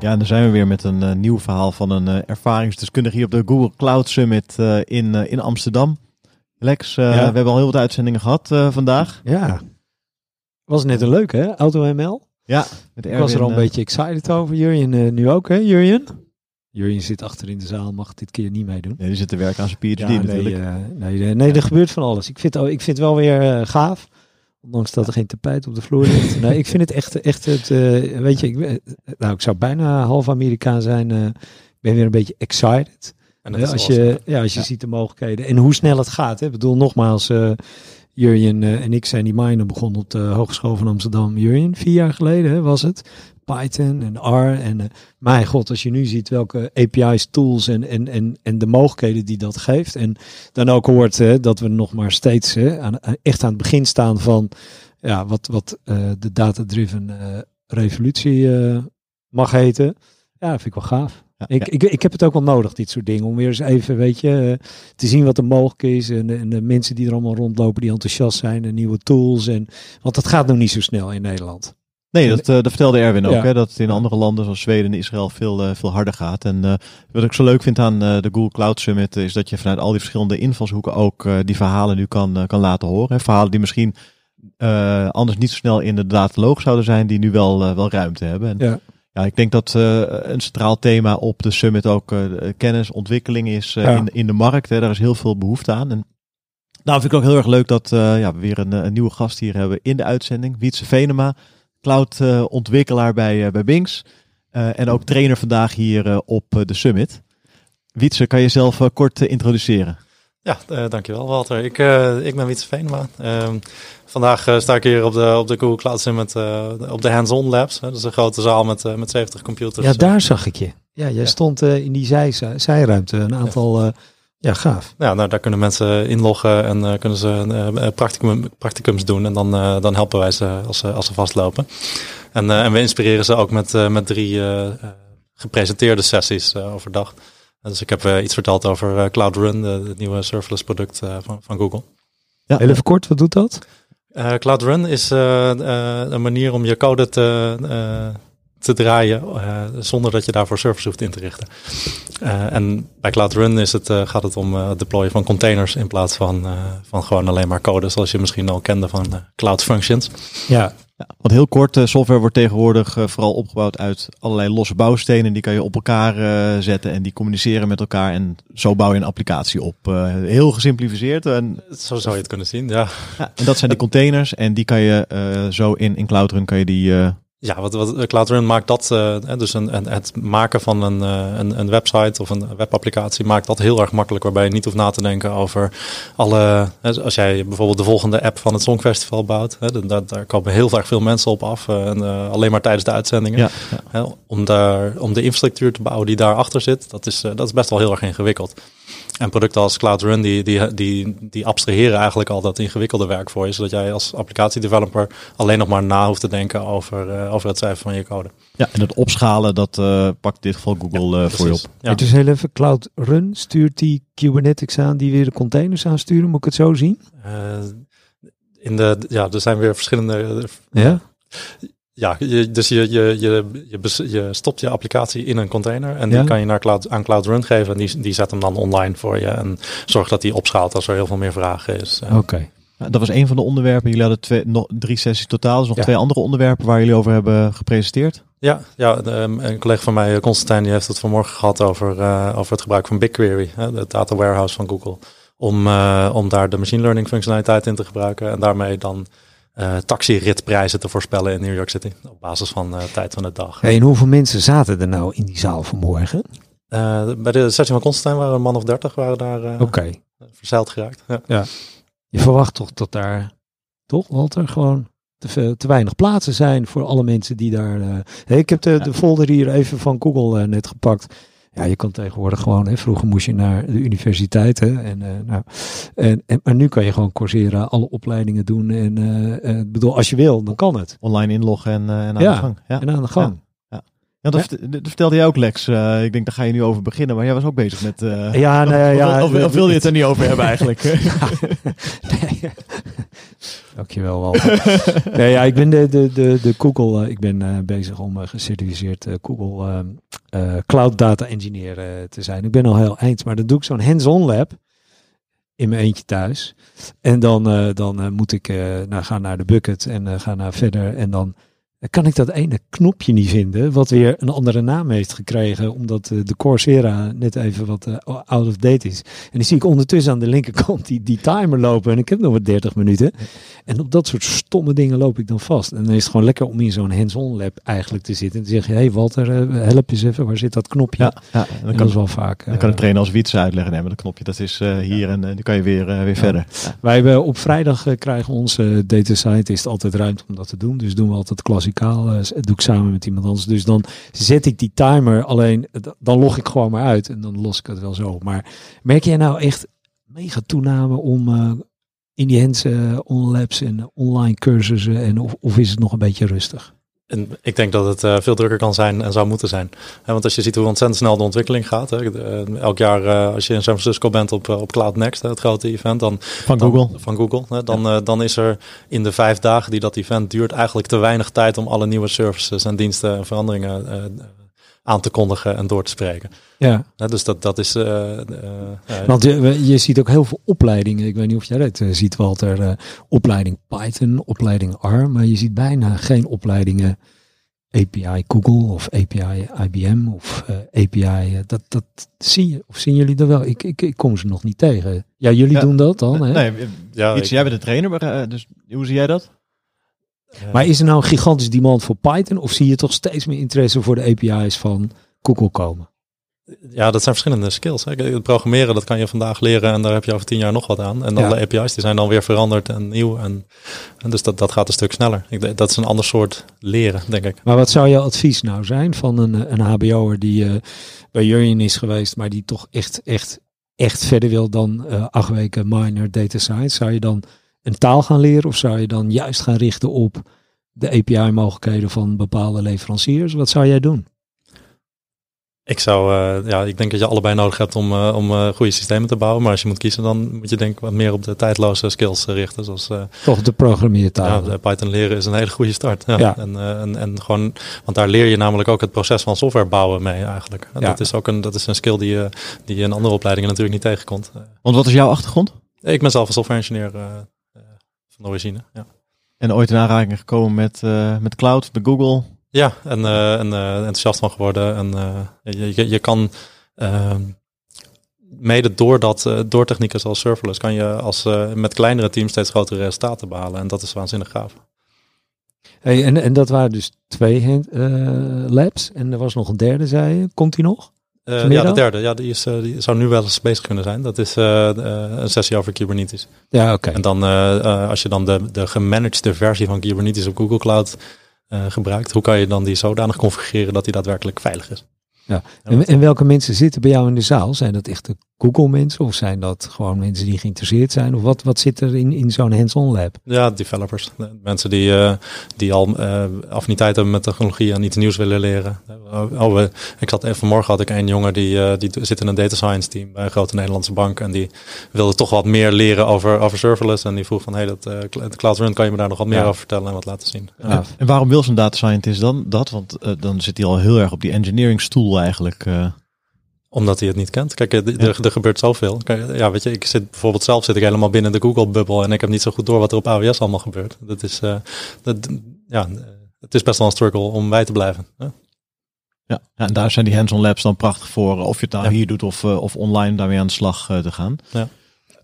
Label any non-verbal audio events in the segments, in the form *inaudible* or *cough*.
Ja, en dan zijn we weer met een uh, nieuw verhaal van een uh, ervaringsdeskundige hier op de Google Cloud Summit uh, in, in Amsterdam. Lex, ja. we hebben al heel wat uitzendingen gehad vandaag. Ja, was net een leuke hè, AutoML. Ja, met Erwin, Ik was er al een beetje excited over. Jurjen nu ook hè, Jurjen? Jurjen zit achter in de zaal, mag dit keer niet meedoen. Nee, die zit te werken aan zijn PhD ja, natuurlijk. Nee, nee, nee, er gebeurt van alles. Ik vind, ik vind het wel weer gaaf. Ondanks dat er geen tapijt op de vloer ligt. nee, ik vind het echt, echt het, uh, weet je, ik, nou, ik zou bijna half Amerikaan zijn. Uh, ik ben weer een beetje excited. En als, awesome. je, ja, als je ja. ziet de mogelijkheden en hoe snel het gaat. Hè. Ik bedoel, nogmaals, uh, Jurjen en ik zijn die miner begonnen op de Hogeschool van Amsterdam. Jurjen, vier jaar geleden was het. Python en R. En uh, mijn god, als je nu ziet welke API's, tools en, en, en, en de mogelijkheden die dat geeft. En dan ook hoort dat we nog maar steeds aan, echt aan het begin staan van ja, wat, wat de data-driven revolutie mag heten. Ja, dat vind ik wel gaaf. Ik, ik, ik heb het ook wel nodig, dit soort dingen. Om weer eens even, weet je, te zien wat er mogelijk is. En, en de mensen die er allemaal rondlopen, die enthousiast zijn. En nieuwe tools. En, want dat gaat nog niet zo snel in Nederland. Nee, dat, uh, dat vertelde Erwin ook. Ja. Hè, dat het in andere landen zoals Zweden en Israël veel, uh, veel harder gaat. En uh, wat ik zo leuk vind aan de Google Cloud Summit is dat je vanuit al die verschillende invalshoeken ook die verhalen nu kan, kan laten horen. Hè. Verhalen die misschien anders niet zo snel in de dataloog zouden zijn, die nu wel, wel ruimte hebben. En, ja. Ja, ik denk dat een centraal thema op de summit ook kennis, ontwikkeling is ja. in, in de markt. Hè. Daar is heel veel behoefte aan. En nou vind ik ook heel erg leuk dat ja, we weer een, een nieuwe gast hier hebben in de uitzending. Wietse Venema cloud-ontwikkelaar bij, bij Binks. Uh, en ook trainer vandaag hier op de Summit. Wietse, kan je jezelf kort introduceren? Ja, dankjewel Walter. Ik, ik ben Wietse Venema. Ehm, vandaag sta ik hier op de, op de Google Cloud Summit op de Hands-on Labs. dat is een grote zaal met, met 70 computers. Ja, daar zag ik je. Ja, jij stond in die zij, zijruimte een aantal... Ja. Ja, gaaf. Ja, nou, daar kunnen mensen inloggen en uh, kunnen ze uh, practicum, practicums doen. En dan, uh, dan helpen wij ze als, ze als ze vastlopen. En, en we inspireren ze ook met, met drie gepresenteerde sessies overdag. Dus ik heb iets verteld over Cloud Run, het nieuwe serverless product van, van Google. Ja, heel even kort, wat doet dat? Cloud Run is een manier om je code te te draaien uh, zonder dat je daarvoor servers hoeft in te richten. Uh, en bij Cloud Run is het, uh, gaat het om het deployen van containers in plaats van, van gewoon alleen maar code, zoals je misschien al kende van Cloud Functions. Ja. Ja want heel kort, software wordt tegenwoordig vooral opgebouwd uit allerlei losse bouwstenen. Die kan je op elkaar zetten en die communiceren met elkaar. En zo bouw je een applicatie op. heel gesimplificeerd. En, zo zou je het kunnen zien, ja. ja en dat zijn de *laughs* containers en die kan je zo in, in Cloud Run kan je die ja, wat, wat Cloud Run maakt dat, uh, dus een, een, het maken van een, uh, een, een, website of een webapplicatie maakt dat heel erg makkelijk, waarbij je niet hoeft na te denken over alle, als jij bijvoorbeeld de volgende app van het Songfestival bouwt, hè, daar, daar komen heel erg veel mensen op af, uh, en, alleen maar tijdens de uitzendingen. Ja, ja. Hè, om, daar, om de infrastructuur te bouwen die daarachter zit, dat is, dat is best wel heel erg ingewikkeld. En producten als Cloud Run, die, die, die, die abstraheren eigenlijk al dat ingewikkelde werk voor je. Zodat jij als applicatiedeveloper alleen nog maar na hoeft te denken over, uh, over het cijfer van je code. Ja, en het opschalen, dat uh, pakt in dit geval Google ja, uh, voor je op. Ja. Dus heel even, Cloud Run stuurt die Kubernetes aan die weer de containers aansturen. Moet ik het zo zien? in de, ja, er zijn weer verschillende... Ja? Ja, je, dus je, je, je, je, je stopt je applicatie in een container en die kan je naar cloud, aan Cloud Run geven. En die, die zet hem dan online voor je en zorgt dat die opschaalt als er heel veel meer vragen is. Oké. dat was een van de onderwerpen. Jullie hadden twee, nog, drie sessies totaal. Dus nog twee andere onderwerpen waar jullie over hebben gepresenteerd. Ja, ja een collega van mij, Constantijn, die heeft het vanmorgen gehad over, uh, over het gebruik van BigQuery, hè, de data warehouse van Google. Om, uh, om daar de machine learning functionaliteit in te gebruiken en daarmee dan uh, taxiritprijzen te voorspellen in New York City. Op basis van uh, tijd van de dag. Hey, en hoeveel mensen zaten er nou in die zaal vanmorgen? Uh, bij de sessie van Constantijn waren een man of dertig waren daar uh, okay. verzeild geraakt. Ja. ja. Je verwacht toch dat daar, toch Walter, gewoon te, veel, te weinig plaatsen zijn voor alle mensen die daar. Uh, ik heb de, de folder hier even van Google net gepakt. Ja, je kan tegenwoordig gewoon, hè, vroeger moest je naar de universiteit. Hè, en, nou, en, en, maar nu kan je gewoon Coursera alle opleidingen doen. En bedoel, als je wil, dan kan het. Online inloggen en, en aan ja, de gang. Ja, en aan de gang. Ja, dat, dat, vertelde jij ook, Lex. Uh, ik denk, daar ga je nu over beginnen. Maar jij was ook bezig met... Uh, ja, nee, ja. Of, of, of, wil je het er niet over hebben eigenlijk? *laughs* nee. Dankjewel, Walter. *laughs* nee, ja, ik ben de, de, de, de Google... Uh, ik ben uh, bezig om gecertificeerd Google Cloud Data Engineer te zijn. Ik ben al heel eind, maar dan doe ik zo'n hands-on lab in mijn eentje thuis. En dan, dan moet ik nou, gaan naar de bucket en gaan naar verder. En dan kan ik dat ene knopje niet vinden, wat weer een andere naam heeft gekregen, omdat eh, de Coursera net even wat uh, out of date is. En die zie ik ondertussen aan de linkerkant die, die timer lopen en ik heb nog wat 30 minuten. En op dat soort stomme dingen loop ik dan vast. En dan is het gewoon lekker om in zo'n hands-on lab eigenlijk te zitten en te zeggen, hé hey Walter, uh, help eens even, waar zit dat knopje? Ja, ja dan kan, dat is wel vaak. Dan kan de trainer als wiets uitleggen, nee, maar dat knopje dat is hier en dan kan je weer, weer verder. Wij hebben op vrijdag krijgen onze data scientist altijd ruimte om dat te doen, dus doen we altijd klassiek klassikaal. Uh, doe ik samen met iemand anders. Dus dan zet ik die timer. Alleen dan log ik gewoon maar uit. En dan los ik het wel zo. Maar merk jij nou echt mega toename om uh, in die hands uh, labs en online cursussen? En of, of is het nog een beetje rustig? En ik denk dat het uh, veel drukker kan zijn en zou moeten zijn. want als je ziet hoe ontzettend snel de ontwikkeling gaat. Hè, uh, elk jaar uh, als je in San Francisco bent op, op Cloud Next, het grote event. Dan, van dan, Google. Van Google. Hè, dan, dan is er in de vijf dagen die dat event duurt eigenlijk te weinig tijd om alle nieuwe services en diensten en veranderingen aan te kondigen en door te spreken. Ja. dus dat, dat is. Uh, uh, Want je, je ziet ook heel veel opleidingen. Ik weet niet of jij dat uh, ziet, Walter. opleiding Python, opleiding R. Maar je ziet bijna geen opleidingen API Google of API IBM of API. dat, dat zie je. Of zien jullie dat wel? Ik, ik, ik kom ze nog niet tegen. Ja, jullie ja, doen dat dan. Hè? Nee, ja, iets, ik, jij bent de trainer, maar, dus hoe zie jij dat? Maar is er nou een gigantisch demand voor Python? Of zie je toch steeds meer interesse voor de API's van Google komen? Ja, dat zijn verschillende skills. Hè. Het programmeren, dat kan je vandaag leren en daar heb je over tien jaar nog wat aan. En dan de API's, die zijn dan weer veranderd en nieuw. En, en dus dat, dat gaat een stuk sneller. Ik, dat is een ander soort leren, denk ik. Maar wat zou jouw advies nou zijn van een, een HBO'er die uh, bij Jurjen is geweest, maar die toch echt, echt, echt verder wil dan uh, acht weken minor data science? Zou je dan een taal gaan leren of zou je dan juist gaan richten op de API-mogelijkheden van bepaalde leveranciers? Wat zou jij doen? Ik zou, uh, ja, ik denk dat je allebei nodig hebt om, uh, om uh, goede systemen te bouwen. Maar als je moet kiezen, dan moet je denk ik wat meer op de tijdloze skills richten. Zoals, Toch de programmeertaal. Ja, Python leren is een hele goede start. Ja. ja. En, en, en gewoon, want daar leer je namelijk ook het proces van software bouwen mee eigenlijk. Ja. Dat is ook een, dat is een skill die je, die je in andere opleidingen natuurlijk niet tegenkomt. Want wat is jouw achtergrond? Ik ben zelf een software engineer van de origine. Ja. En ooit in aanraking gekomen met, met cloud, met Google. Ja, en, uh, en uh, enthousiast van geworden. En uh, je, je, je kan ehm, mede door, dat, door technieken zoals serverless, kan je als, met kleinere teams steeds grotere resultaten behalen. En dat is waanzinnig gaaf. Hey, en, en dat waren dus twee labs. En er was nog een derde, zei je. Komt die nog? Ja, de derde. Ja, die, is, die zou nu wel eens bezig kunnen zijn. Dat is een sessie over Kubernetes. Ja, oké. En dan als je dan de, de gemanagede versie van Kubernetes op Google Cloud gebruikt. Hoe kan je dan die zodanig configureren dat die daadwerkelijk veilig is? Ja. En, en, welke mensen zitten bij jou in de zaal? Zijn dat echte Google mensen of zijn dat gewoon mensen die geïnteresseerd zijn? Of wat, wat zit er in, in zo'n hands-on lab? Ja, developers. Mensen die, uh, die al uh, affiniteit hebben met technologie en iets nieuws willen leren. Oh, oh ik zat even vanmorgen had ik een jongen die, uh, die zit in een data science team bij een grote Nederlandse bank. En die wilde toch wat meer leren over, over serverless. En die vroeg van, hey, dat uh, Cloud Run, kan je me daar nog wat meer over vertellen en wat laten zien? Ja. En waarom wil zo'n data scientist dan dat? Want dan zit hij al heel erg op die engineering stoel eigenlijk omdat hij het niet kent. Kijk, er, er, gebeurt zoveel. Ja, weet je, ik zit bijvoorbeeld zelf zit ik helemaal binnen de Google-bubbel en ik heb niet zo goed door wat er op AWS allemaal gebeurt. Dat is, uh, dat, ja, het is best wel een struggle om bij te blijven. Ja, ja en daar zijn die hands-on labs dan prachtig voor. Of je het nou hier doet of, uh, of online daarmee aan de slag uh, te gaan. Ja.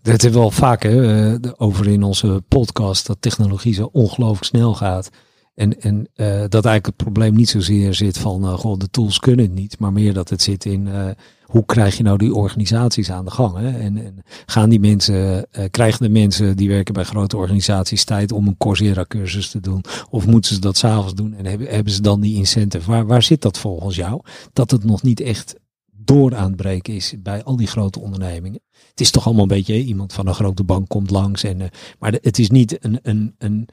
Het is wel vaak hè, over in onze podcast dat technologie zo ongelooflijk snel gaat. En, en uh, dat eigenlijk het probleem niet zozeer zit van, uh, goh, de tools kunnen het niet, maar meer dat het zit in uh, hoe krijg je nou die organisaties aan de gang? Hè? En, en gaan die mensen, uh, krijgen de mensen die werken bij grote organisaties tijd om een Coursera cursus te doen? Of moeten ze dat s'avonds doen en hebben, hebben ze dan die incentive? Waar, waar zit dat volgens jou? Dat het nog niet echt door aan het breken is bij al die grote ondernemingen. Het is toch allemaal een beetje, iemand van een grote bank komt langs. En, uh, maar het is niet een, een, een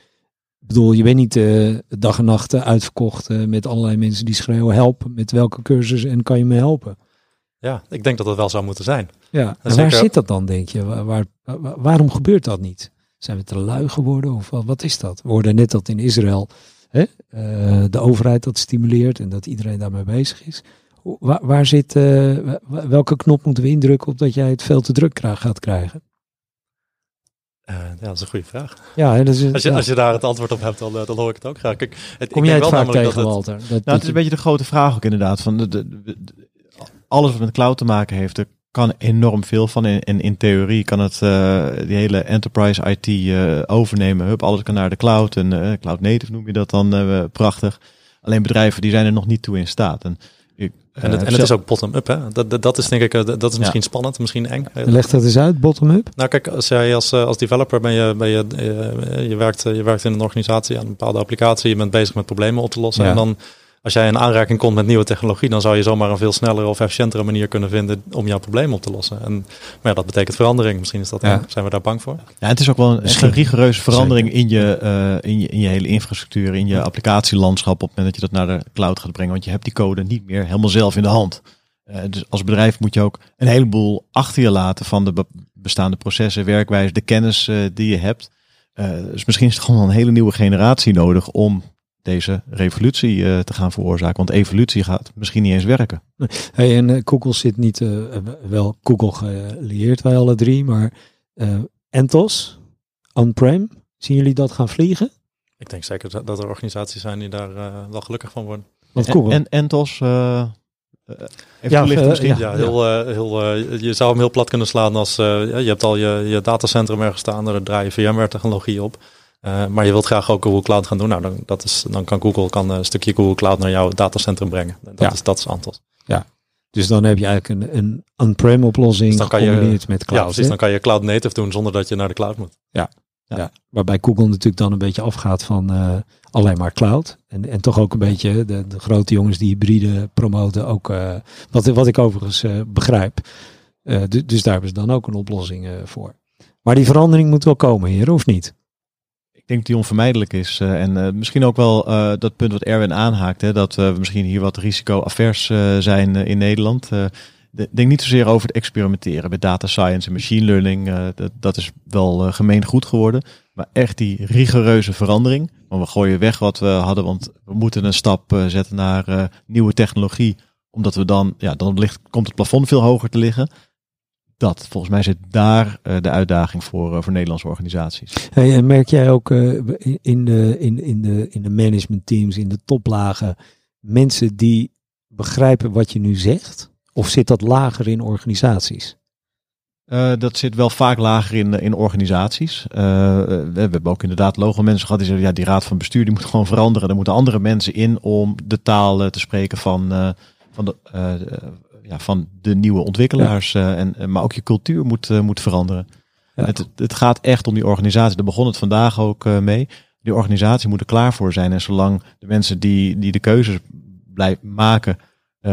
bedoel, je bent niet uh, dag en nacht uitverkocht met allerlei mensen die schreeuwen help met welke cursus en kan je me helpen. Ja, ik denk dat dat wel zou moeten zijn. Ja, en waar zit dat dan, denk je? Waar, waar, waarom gebeurt dat niet? Zijn we te lui geworden of wat is dat? We hoorden net dat in Israël hè, uh, de overheid dat stimuleert en dat iedereen daarmee bezig is. Waar, waar zit, welke knop moeten we indrukken op dat jij het veel te druk gaat krijgen? Uh, ja, dat is een goede vraag. Ja, dat is, als, je, ja. als je daar het antwoord op hebt, dan, dan hoor ik het ook graag. Kijk, het, Kom ik jij denk het wel vaak namelijk tegen, dat het- Walter? Dat, Nou, dat het is een beetje de grote vraag ook inderdaad. Van de- de- alles wat met cloud te maken heeft, er kan enorm veel van. En, en in theorie kan het eh, die hele enterprise IT eh, overnemen. Hup, alles kan naar de cloud. En eh, cloud native noem je dat dan eh, prachtig. Alleen bedrijven die zijn er nog niet toe in staat. En, ik, En het, en het is ook bottom-up, hè? Dat, dat, dat is denk ik, dat is misschien Ja. spannend, misschien eng. Leg dat eens uit, bottom-up. Nou, kijk, als jij als, als developer ben je, ben je, je, werkt, je werkt in een organisatie aan een bepaalde applicatie, je bent bezig met problemen op te lossen. Ja. En dan, als jij in aanraking komt met nieuwe technologie, dan zou je zomaar een veel snellere of efficiëntere manier kunnen vinden om jouw probleem op te lossen. En, maar ja, dat betekent verandering. Misschien is dat, Ja. zijn we daar bang voor? Ja, het is ook wel een, echt een rigoureuze verandering in je, eh, in, je, in je hele infrastructuur, in je applicatielandschap op het moment dat je dat naar de cloud gaat brengen. Want je hebt die code niet meer helemaal zelf in de hand. Eh, dus als bedrijf moet je ook een heleboel achter je laten van de be- bestaande processen, werkwijze, de kennis eh, die je hebt. Dus misschien is het gewoon een hele nieuwe generatie nodig om deze revolutie eh, te gaan veroorzaken. Want evolutie gaat misschien niet eens werken. Hey, en eh, Google zit niet, eh, wel Google gelieerd wij alle drie, maar eh Entos, on-prem, zien jullie dat gaan vliegen? Ik denk zeker dat dat er organisaties zijn die daar wel gelukkig van worden. Want En, Google, en Entos, even Ja, misschien. ja. Ja, heel, heel, je zou hem heel plat kunnen slaan als eh, ja, je hebt al je, je datacentrum ergens staan, daar draai je VMware-technologie op. Eh, maar je wilt graag ook Google Cloud gaan doen. Nou, dan, dat is, dan kan Google kan een stukje Google Cloud naar jouw datacentrum brengen. Dat, Ja. is, dat is Antos. dus dan heb je eigenlijk een, een on-prem oplossing Dus dan kan je- gecombineerd met Ja, cloud. precies. hè? Dan kan je Cloud Native doen zonder dat je naar de cloud moet. Ja, waarbij Google natuurlijk dan een beetje afgaat van eh, alleen maar cloud. En, en toch ook een beetje de, de grote jongens die hybride promoten ook. eh, wat, wat ik overigens begrijp. Du- dus daar hebben ze dan ook een oplossing voor. Maar die verandering moet wel komen hier, of niet? Ik denk die onvermijdelijk is. eh, en eh, misschien ook wel eh, dat punt wat Erwin aanhaakt. Hè, dat we misschien hier wat risico-avers zijn in Nederland. De- denk niet zozeer over het experimenteren met data science en machine learning. dat, dat is wel gemeen goed geworden. Maar echt die rigoureuze verandering. Want we gooien weg wat we hadden. Want we moeten een stap zetten naar nieuwe technologie. Omdat we dan, ja, dan ligt, komt het plafond veel hoger te liggen. Dat, volgens mij zit daar eh, de uitdaging voor, eh, voor Nederlandse organisaties. Hey, en merk jij ook eh, in, de, in, in, de, in de managementteams, in de toplagen, mensen die begrijpen wat je nu zegt? Of zit dat lager in organisaties? Dat zit wel vaak lager in, in organisaties. We, hebben ook inderdaad logo mensen gehad die zeggen, ja, die raad van bestuur die moet *laughs* gewoon veranderen. Er moeten andere mensen in om de taal te spreken van, van, de, de- ja, van de nieuwe ontwikkelaars. eh, en, eh, maar ook je cultuur moet, eh, moet veranderen. Ja. Het, het gaat echt om die organisatie. Daar begon het vandaag ook eh, mee. Die organisatie moet er klaar voor zijn. En zolang de mensen die, die de keuzes blijven maken, eh,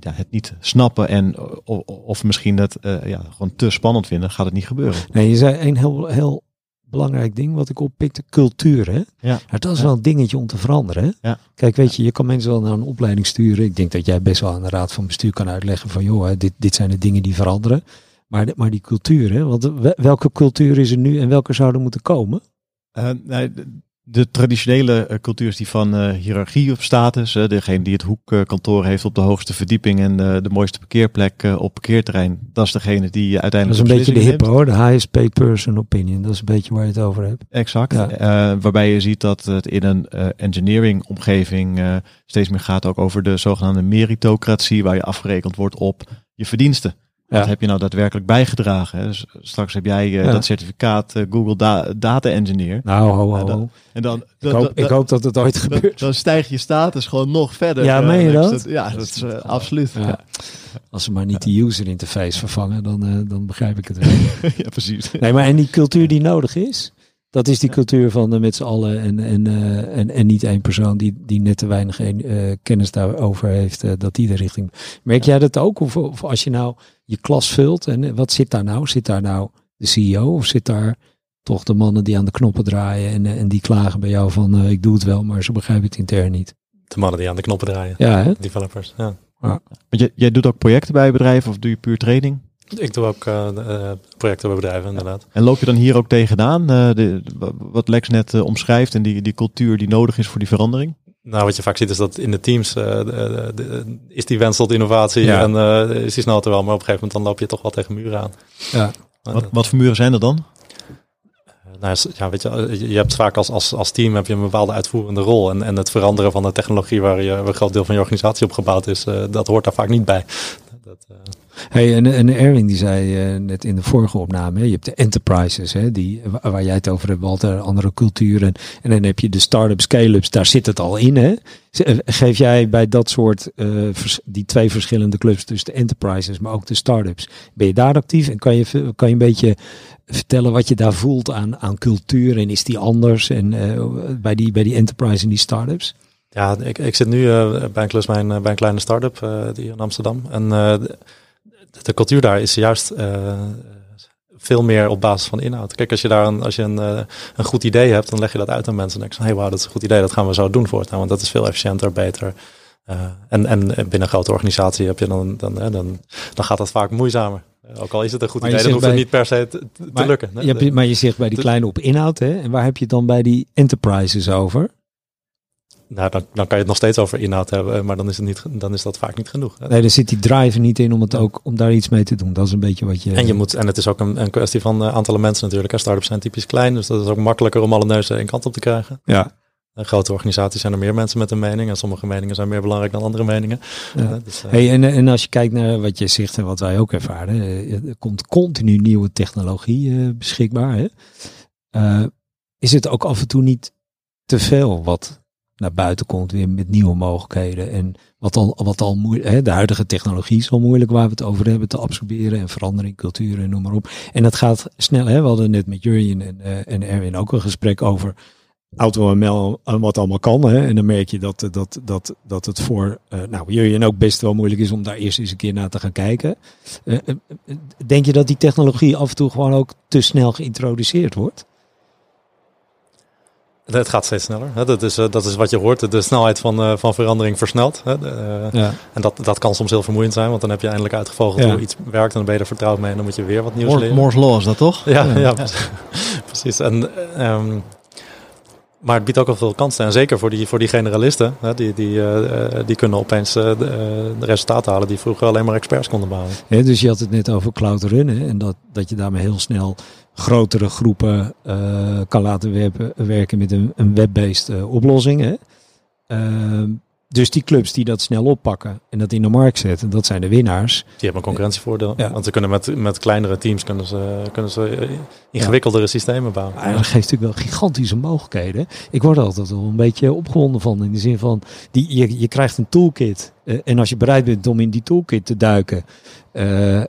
ja, het niet snappen en of, of misschien eh, ja, gewoon te spannend vinden, gaat het niet gebeuren. Nee, je zei een heel, heel belangrijk ding wat ik oppikte, cultuur. Hè? Ja. Maar dat is Ja. wel een dingetje om te veranderen. Hè? Ja. Kijk, weet je, je kan mensen wel naar een opleiding sturen. Ik denk dat jij best wel aan de raad van bestuur kan uitleggen van, joh, hè, dit, dit zijn de dingen die veranderen. Maar, de- maar die cultuur, hè? Want we- welke cultuur is er nu en welke zouden moeten komen? Nee, de, traditionele eh, cultuur is die van eh, hiërarchie op status. eh, degene die het hoekkantoor heeft op de hoogste verdieping en eh, de mooiste parkeerplek op parkeerterrein. Dat is degene die Dat uiteindelijk is een beetje de hippe hoor, de highest paid person opinion. Dat is een beetje waar je het over hebt. Exact. Ja. Waarbij je ziet dat het in een engineering omgeving steeds meer gaat ook over de zogenaamde meritocratie, waar je afgerekend wordt op je verdiensten. Wat heb je nou daadwerkelijk bijgedragen? Hè? Dus straks heb jij uh, dat certificaat uh, Google da Data Engineer. Nou, ho, en dan, ik, hoop, ik hoop dat het ooit gebeurt. Dan, stijgt je status gewoon nog verder. Ja, meen je dat? ja, dat is absoluut. Als ze maar niet de user interface vervangen, dan, dan begrijp ik het wel. *laughs* ja, precies. Nee, maar en die cultuur die nodig is, dat is die cultuur van uh, met z'n allen en, en, uh, en, en niet één persoon die, die net te weinig een, uh, kennis daarover heeft, dat die de richting. Merk jij dat ook? Of, of, als je nou je klas vult en wat zit daar nou? Zit daar nou de CEO of zit daar toch de mannen die aan de knoppen draaien en, en die klagen bij jou van ik doe het wel, maar ze begrijpen het intern niet? De mannen die aan de knoppen draaien. Ja, hè? Developers, ja. ja. Want jij doet ook projecten bij bedrijven of doe je puur training? Ik doe ook uh, projecten bij bedrijven, inderdaad. En loop je dan hier ook tegenaan, uh, de, wat Lex net omschrijft en die, die cultuur die nodig is voor die verandering? Nou, wat je vaak ziet is dat in de teams de, de, is die wens tot innovatie ja. en is die snel er wel, maar op een gegeven moment dan loop je toch wel tegen muren aan. Ja. Wat, wat voor muren zijn er dan? Nou, ja, weet je, je hebt vaak als, als, als team heb je een bepaalde uitvoerende rol. En, en het veranderen van de technologie waar, je, waar een groot deel van je organisatie op gebouwd is, dat hoort daar vaak niet bij. Dat, Hey, en, en Erwin die zei uh, net in de vorige opname, hè, je hebt de enterprises, hè, die, waar jij het over hebt, Walter, andere culturen. En dan heb je de start-ups, scale-ups, daar zit het al in. Hè? Geef jij bij dat soort, die twee verschillende clubs, dus de enterprises, maar ook de start-ups, ben je daar actief? En kan je, kan je een beetje vertellen wat je daar voelt aan, aan cultuur en is die anders en bij, die, bij die enterprise en die start-ups? Ja, ik, ik zit nu uh, bij een klus bij een, bij een kleine start-up uh, die in Amsterdam. En de cultuur daar is juist veel meer op basis van inhoud. Kijk, als je daar een, als je een, een goed idee hebt, dan leg je dat uit aan mensen. En denk je, hey, wauw, dat is een goed idee, dat gaan we zo doen voortaan. Want dat is veel efficiënter, beter. En, en binnen een grote organisatie heb je dan, dan, dan, dan, dan gaat dat vaak moeizamer. Ook al is het een goed idee, dan hoeft bij, het niet per se te, te maar, lukken. Je hebt, maar je zegt bij die kleine op inhoud, hè? En waar heb je het dan bij die enterprises over? Nou, dan, dan kan je het nog steeds over inhoud hebben, maar dan is, het niet, dan is dat vaak niet genoeg. Nee, er zit die drive niet in om, het ook, om daar iets mee te doen. Dat is een beetje wat je... En, je moet, en het is ook een, een kwestie van uh, aantallen mensen natuurlijk. Startups zijn typisch klein, dus dat is ook makkelijker om alle neuzen één kant op te krijgen. Ja. En grote organisaties zijn er meer mensen met een mening. En sommige meningen zijn meer belangrijk dan andere meningen. Ja. Dus, uh, hey, en, en als je kijkt naar wat je zegt en wat wij ook ervaren. Er komt continu nieuwe technologie uh, beschikbaar. Hè? Uh, is het ook af en toe niet te veel wat naar buiten komt weer met nieuwe mogelijkheden. En wat al, wat al moeilijk, de huidige technologie is al moeilijk waar we het over hebben te absorberen en verandering, cultuur en noem maar op. En dat gaat snel. Hè? We hadden net met Jurjen en, uh, en Erwin ook een gesprek over AutoML en wat allemaal kan. Hè? En dan merk je dat, dat, dat, dat het voor uh, nou, Jurjen ook best wel moeilijk is om daar eerst eens een keer naar te gaan kijken. Uh, denk je dat die technologie af en toe gewoon ook te snel geïntroduceerd wordt? Het gaat steeds sneller. Hè. Dat, is, uh, dat is wat je hoort. De snelheid van, uh, van verandering versnelt. Hè. Uh, ja. En dat, dat kan soms heel vermoeiend zijn. Want dan heb je eindelijk uitgevogeld ja. hoe iets werkt. En dan ben je er vertrouwd mee. En dan moet je weer wat nieuws leren. Moore's Law is dat toch? Ja, ja. ja. precies. *laughs* En, um, maar het biedt ook wel veel kansen. En zeker voor die, voor die generalisten. Hè, die, die, die kunnen opeens de, de resultaten halen die vroeger alleen maar experts konden bouwen. Ja, dus je had het net over cloud runnen. En dat, dat je daarmee heel snel grotere groepen uh, kan laten werpen, werken met een, een web-based uh, oplossing. Hè? Dus die clubs die dat snel oppakken en dat in de markt zetten, dat zijn de winnaars. Die hebben een concurrentievoordeel. Ja. Want ze kunnen met, met kleinere teams kunnen ze, kunnen ze ingewikkeldere ja. systemen bouwen. Ja, dat geeft natuurlijk wel gigantische mogelijkheden. Ik word er altijd wel een beetje opgewonden van. In de zin van, die, je, je krijgt een toolkit. Uh, en als je bereid bent om in die toolkit te duiken. Uh, uh,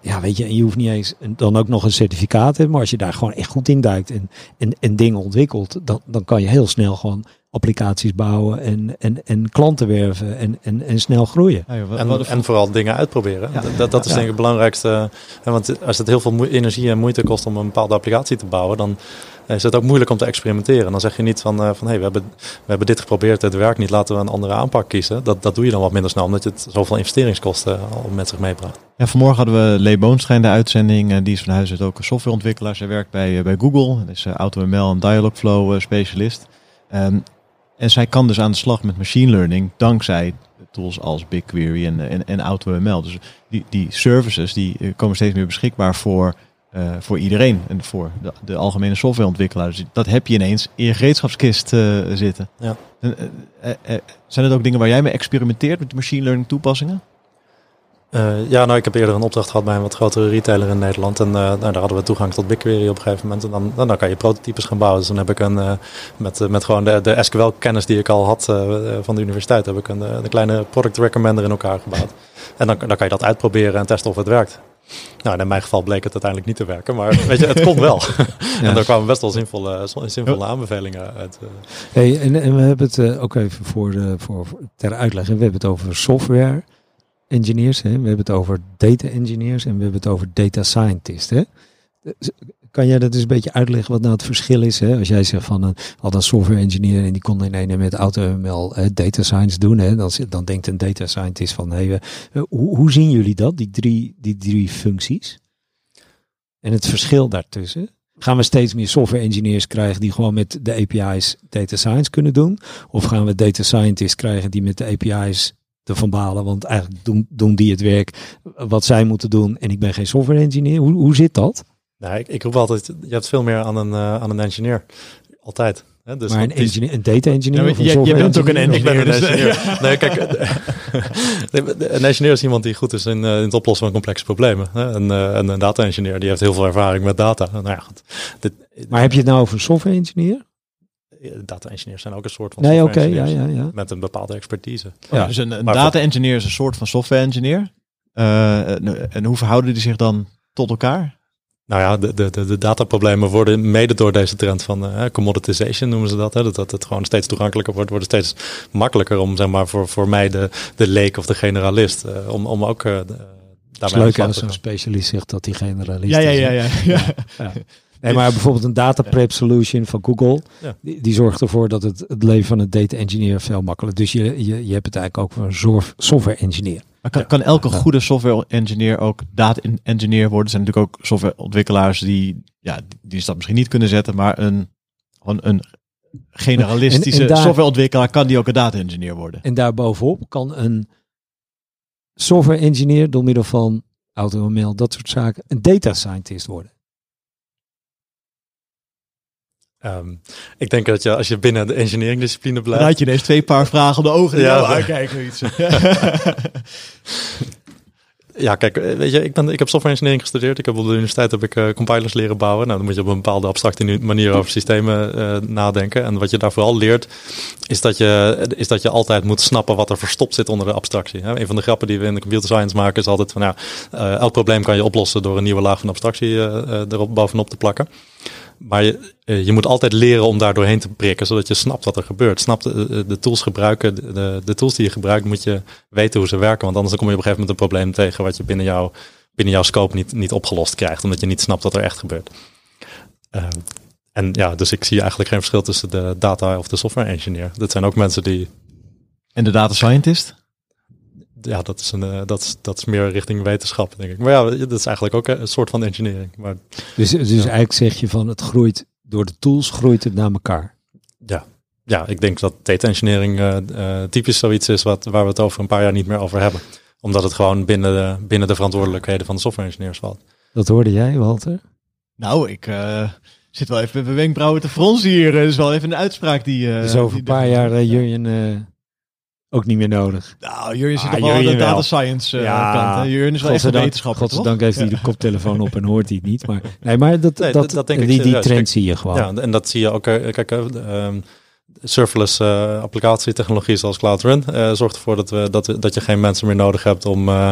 ja, weet je, en je hoeft niet eens dan ook nog een certificaat te hebben. Maar als je daar gewoon echt goed in duikt en, en, en dingen ontwikkelt, dan, dan kan je heel snel gewoon applicaties bouwen en, en, en klanten werven en, en, en snel groeien. Ja, en, en, vooral dingen uitproberen. Ja. Dat, dat is denk ik het belangrijkste. Want als het heel veel energie en moeite kost om een bepaalde applicatie te bouwen, dan is het ook moeilijk om te experimenteren. Dan zeg je niet van, uh, van hey, we hebben, we hebben dit geprobeerd, het werkt niet, laten we een andere aanpak kiezen. Dat, dat doe je dan wat minder snel, omdat het zoveel investeringskosten al met zich meebracht. Ja, vanmorgen hadden we Lee Boonschijn de uitzending. Die is van huis uit ook een softwareontwikkelaar. Zij werkt bij, bij Google. Dat is AutoML en Dialogflow specialist. Um, en zij kan dus aan de slag met machine learning dankzij tools als BigQuery en, en, en AutoML. Dus die, die services die komen steeds meer beschikbaar voor, uh, voor iedereen en voor de, de algemene softwareontwikkelaar. Dus dat heb je ineens in je gereedschapskist uh, zitten. Ja. En, uh, zijn het ook dingen waar jij mee experimenteert met machine learning toepassingen? Uh, ja, nou, ik heb eerder een opdracht gehad bij een wat grotere retailer in Nederland. En uh, nou, daar hadden we toegang tot BigQuery op een gegeven moment. En dan, dan, dan kan je prototypes gaan bouwen. Dus dan heb ik een, uh, met, met gewoon de, de SQL-kennis die ik al had van de universiteit, heb ik een, een kleine product recommender in elkaar gebouwd. En dan, dan kan je dat uitproberen en testen of het werkt. Nou, in mijn geval bleek het uiteindelijk niet te werken, maar weet je, het kon wel. *laughs* ja. En daar kwamen best wel zinvolle, zinvolle aanbevelingen uit. Hey, en, en we hebben het ook even voor, de, voor, voor ter uitleg, we hebben het over software engineers, hè? we hebben het over data engineers en we hebben het over data scientists. Hè? Kan jij dat eens een beetje uitleggen wat nou het verschil is? Hè? Als jij zegt van een, had een software engineer en die kon in ene met AutoML data science doen, hè? Dan, dan denkt een data scientist van hey, hoe, hoe zien jullie dat, die drie, die drie functies? En het verschil daartussen? Gaan we steeds meer software engineers krijgen die gewoon met de API's data science kunnen doen? Of gaan we data scientists krijgen die met de API's van balen. Want eigenlijk doen, doen die het werk wat zij moeten doen. En ik ben geen software engineer. Hoe, hoe zit dat? Nou, ik, ik roep altijd, je hebt veel meer aan een, uh, aan een engineer. Altijd. dus maar een, engineer, een data engineer? Ja, je, je, bent ook een engineer. Dus, engineer. nee, kijk, *laughs* een engineer is iemand die goed is in, in het oplossen van complexe problemen. En, uh, en een data engineer die heeft heel veel ervaring met data. Nou ja, goed. Dit, maar heb je het nou over een software engineer? Data engineers zijn ook een soort van nee, oké, ja, ja, ja. met een bepaalde expertise. Ja, dus een, een data engineer is een soort van software engineer. Uh, en hoe verhouden die zich dan tot elkaar? Nou ja, de, de, de, de dataproblemen worden mede door deze trend van uh, commoditization noemen ze dat. Hè? Dat, dat het gewoon steeds toegankelijker wordt, wordt het steeds makkelijker om zeg maar voor, voor mij de, de leek of de generalist, uh, om, om ook uh, daarmee leuk als een specialist zegt dat die generalist ja, ja, ja, ja, ja. ja. *laughs* Nee, maar bijvoorbeeld een data prep solution van Google, die, die, zorgt ervoor dat het, het leven van een data engineer veel makkelijker. Dus je, je, je hebt het eigenlijk ook voor een software engineer. Maar kan, kan elke goede software engineer ook data engineer worden? Er zijn natuurlijk ook softwareontwikkelaars die, ja, die dat misschien niet kunnen zetten, maar een, een, een generalistische softwareontwikkelaar kan die ook een data engineer worden. En daarbovenop kan een software engineer door middel van AutoML, dat soort zaken, een data scientist worden. Um, ik denk dat je als je binnen de engineering discipline blijft. Dan had je ineens twee paar vragen op de ogen ja, aankijken. Iets. *laughs* ja, kijk, eh, weet je, ik, ben, ik heb software engineering gestudeerd. Ik heb op de universiteit heb ik uh, compilers leren bouwen. Nou, dan moet je op een bepaalde abstracte manier over systemen uh, nadenken. En wat je daar vooral leert, is dat, je, is dat je altijd moet snappen wat er verstopt zit onder de abstractie. Hè? Een van de grappen die we in de computer science maken is altijd van, ja, elk probleem kan je oplossen door een nieuwe laag van abstractie erop bovenop te plakken. Maar je, eh, je moet altijd leren om daar doorheen te prikken, zodat je snapt wat er gebeurt. Snapt de, de tools gebruiken, de, de, tools die je gebruikt, moet je weten hoe ze werken. Want anders kom je op een gegeven moment een probleem tegen wat je binnen, jou, binnen jouw scope niet, niet opgelost krijgt, omdat je niet snapt wat er echt gebeurt. Uh, en ja, dus ik zie eigenlijk geen verschil tussen de data of de software engineer. Dat zijn ook mensen die. En de data scientist? Ja, dat is, een, uh, dat, is, dat is meer richting wetenschap, denk ik. Maar ja, dat is eigenlijk ook een soort van engineering. Maar, dus dus eigenlijk zeg je van het groeit door de tools, groeit het naar elkaar. Ja, ja ik denk dat data engineering uh, uh, typisch zoiets is wat, waar we het over een paar jaar niet meer over hebben. Omdat het gewoon binnen de, binnen de verantwoordelijkheden van de software engineers valt. Dat hoorde jij, Walter? Nou, ik zit wel even met mijn wenkbrauwen te fronsen hier. Dat is wel even een uitspraak die... dus over een paar jaar, Jurjen ook niet meer nodig. Nou, Jurjen zit ah, nog wel aan de data science uh, ja, kant. Hè? Jurjen is wel echt een wetenschapper, Godzijdank heeft hij de koptelefoon op en hoort hij het niet. Maar, nee, maar dat, nee, dat, dat, denk die, die trend zie je gewoon. Ja, en dat zie je ook. Eh, kijk, um, serverless uh, applicatietechnologie zoals Cloud Run uh, zorgt ervoor dat, we, dat, dat je geen mensen meer nodig hebt om, uh,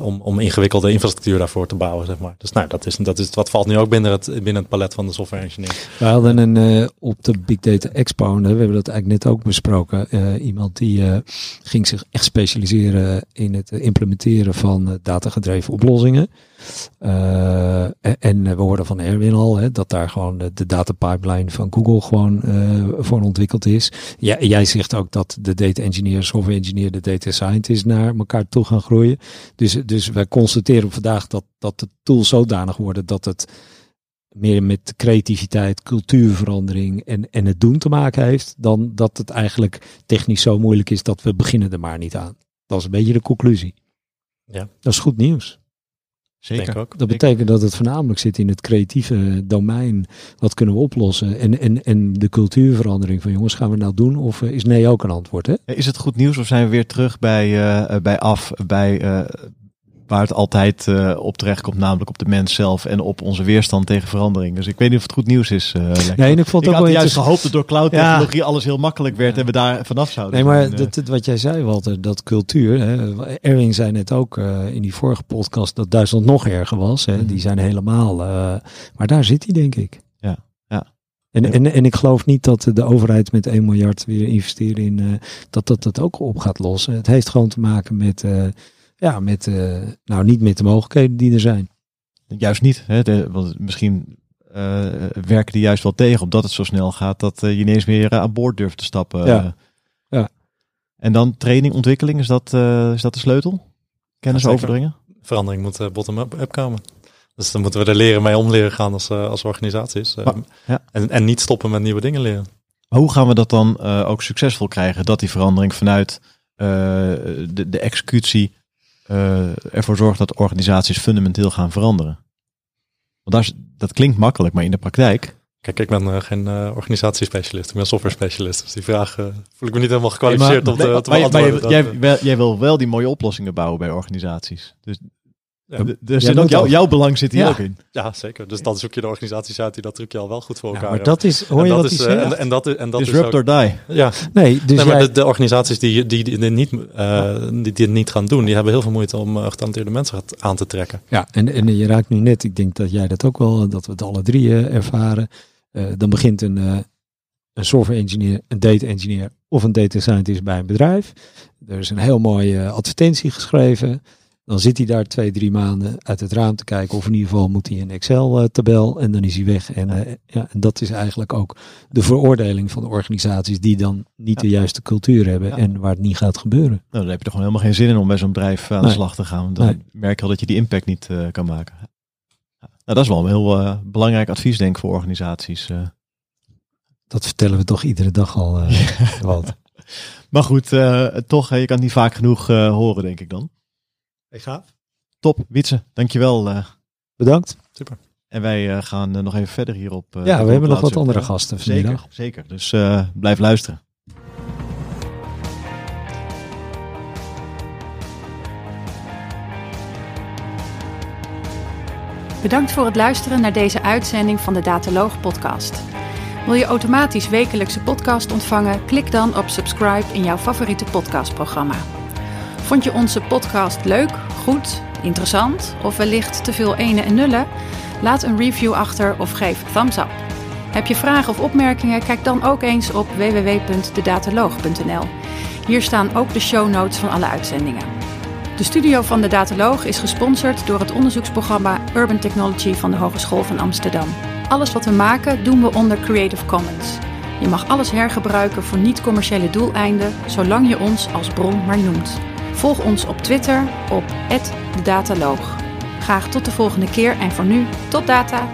om, om ingewikkelde infrastructuur daarvoor te bouwen. Zeg maar. Dus nou, dat is, dat is wat valt nu ook binnen het, binnen het palet van de software engineering. We hadden een op de Big Data Expo, we hebben dat eigenlijk net ook besproken, iemand die ging zich echt specialiseren in het implementeren van datagedreven oplossingen. En we hoorden van Erwin al hè, dat daar gewoon de, data pipeline van Google gewoon voor ontwikkeld is. Ja, jij zegt ook dat de data engineer, software engineer, de data scientist naar elkaar toe gaan groeien. Dus, dus wij constateren vandaag dat, dat de tools zodanig worden dat het meer met creativiteit, cultuurverandering en, en het doen te maken heeft, dan dat het eigenlijk technisch zo moeilijk is dat we beginnen er maar niet aan. Dat is een beetje de conclusie. Ja. Dat is goed nieuws. Zeker. ook. Dat betekent dat het voornamelijk zit in het creatieve domein. Wat kunnen we oplossen? En, en, en de cultuurverandering van jongens, gaan we nou doen? Of eh, is nee ook een antwoord? Hè? Is het goed nieuws of zijn we weer terug bij, uh, bij af, bij uh, waar het altijd uh, op terecht komt, namelijk op de mens zelf en op onze weerstand tegen verandering. Dus ik weet niet of het goed nieuws is. Uh, nee, en ik vond ik ook had wel juist gehoopt dat door cloud technologie alles heel makkelijk werd en we daar vanaf zouden. Nee, maar dat, wat jij zei, Walter, dat cultuur. Hè, Erwin zei net ook in die vorige podcast dat Duitsland nog erger was. Hè, Die zijn helemaal. maar daar zit hij, denk ik. Ja, ja. En, en, en ik geloof niet dat de overheid met 1 miljard weer investeren in dat, dat dat ook op gaat lossen. Het heeft gewoon te maken met ja, met, uh, nou niet met de mogelijkheden die er zijn. Juist niet. Hè? De, want misschien uh, werken die juist wel tegen, omdat het zo snel gaat, dat uh, je ineens meer aan boord durft te stappen. Ja. ja. En dan training, ontwikkeling, is dat, is dat de sleutel? Kennis ja, overdringen? Verandering moet bottom-up komen. Dus dan moeten we er leren mee om leren gaan als, als organisaties. Maar, ja. en, en niet stoppen met nieuwe dingen leren. Maar hoe gaan we dat dan ook succesvol krijgen? Dat die verandering vanuit de, de executie uh, ervoor zorgt dat organisaties fundamenteel gaan veranderen. Want daar is, dat klinkt makkelijk, maar in de praktijk. Kijk, ik ben uh, geen uh, organisatiespecialist, ik ben software specialist. Dus die vraag voel ik me niet helemaal gekwalificeerd nee, maar, om te, nee, te maar, jij, jij, jij, wil wel die mooie oplossingen bouwen bij organisaties. Dus ja. Dus ja, ook jouw, jouw belang zit hier ja. ook in. Ja, zeker. Dus dan zoek je de organisaties uit die dat trucje al wel goed voor elkaar ja, maar dat is, hoor je dat wat is, en, en dat is, en dat Disrupt is or die. Ja. Nee, dus nee, maar jij... de, de, organisaties die, die, die, die niet, uh, die, niet gaan doen, die hebben heel veel moeite om uh, getalenteerde mensen aan te trekken. Ja, en, en je raakt nu net, ik denk dat jij dat ook wel, dat we het alle drie ervaren. dan begint een, een software engineer, een data engineer of een data scientist bij een bedrijf. Er is een heel mooie advertentie geschreven. Dan zit hij daar twee, drie maanden uit het raam te kijken. Of in ieder geval moet hij een Excel-tabel en dan is hij weg. En, uh, ja, en dat is eigenlijk ook de veroordeling van de organisaties die dan niet de juiste cultuur hebben en waar het niet gaat gebeuren. Nou, dan heb je toch gewoon helemaal geen zin in om bij zo'n bedrijf aan de slag te gaan. Want dan nee. merk je al dat je die impact niet uh, kan maken. Nou, dat is wel een heel uh, belangrijk advies, denk ik, voor organisaties. Dat vertellen we toch iedere dag al, *laughs* Walt. maar goed, toch, je kan het niet vaak genoeg horen, denk ik dan. Hey, gaaf. Top, Wietse, dankjewel. Uh, Bedankt. Super. En wij uh, gaan uh, nog even verder hierop. ja, we hebben nog wat andere gasten vanmiddag. Zeker, zeker. Dus blijf luisteren. Bedankt voor het luisteren naar deze uitzending van de Dataloog podcast. Wil je automatisch wekelijkse podcast ontvangen? Klik dan op subscribe in jouw favoriete podcastprogramma. Vond je onze podcast leuk, goed, interessant of wellicht te veel ene en nullen? Laat een review achter of geef thumbs up. Heb je vragen of opmerkingen? Kijk dan ook eens op www.dedataloog.nl. Hier staan ook de show notes van alle uitzendingen. De studio van de Dataloog is gesponsord door het onderzoeksprogramma Urban Technology van de Hogeschool van Amsterdam. Alles wat we maken doen we onder Creative Commons. Je mag alles hergebruiken voor niet-commerciële doeleinden, zolang je ons als bron maar noemt. Volg ons op Twitter op @dedataloog. Graag tot de volgende keer en voor nu tot data.